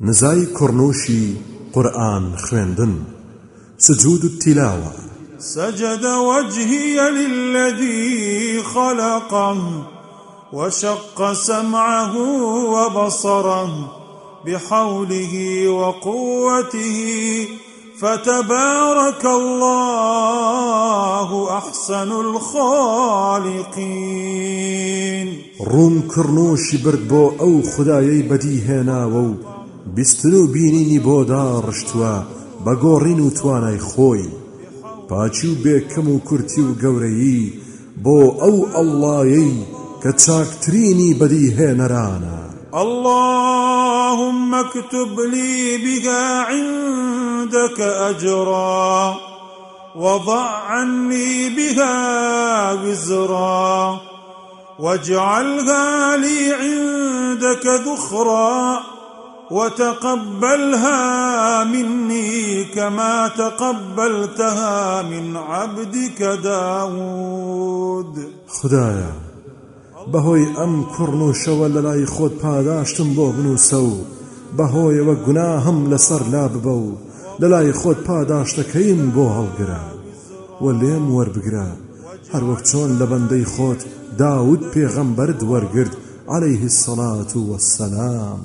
نزای کوڕنووشی قورآن خوێندن سجود التلاوة. سجد وجهي للذي خلقه وشق سمعه وبصره بحوله وقوته فتبارك الله أحسن الخالقين ڕووم کڕنووشی برد بۆ ئەو خودایەی بەدیهێناوە و بیستن و بینینی بۆ داڕشتووە بە گۆڕین و توانای خۆی. پاکی و بێکەم و کورتی و گەورەیی بۆ ئەو ئەڵڵایەی کە چاکترینی بەدیهێنەرانە اللهم اكتب لي بها عندك أجرا وضع عني بها وزرا واجعلها لي عندك ذخرا. وتقبلها مني كما تقبلتها من عبدك داود. خدايا بەهۆی ئەم کوڕن و شەوە لە لای خۆت پاداشتم بۆ بنووسە و بەهۆیەوە گوناهم لەسەر لا ببە و لە لای خۆت پاداشتەکەیم بۆ هەڵگرە و لێم وەربگرە هەروەک چۆن لە بەندەی خۆت داود پێغەمبەرد وەرگرت عليه الصلاة والسلام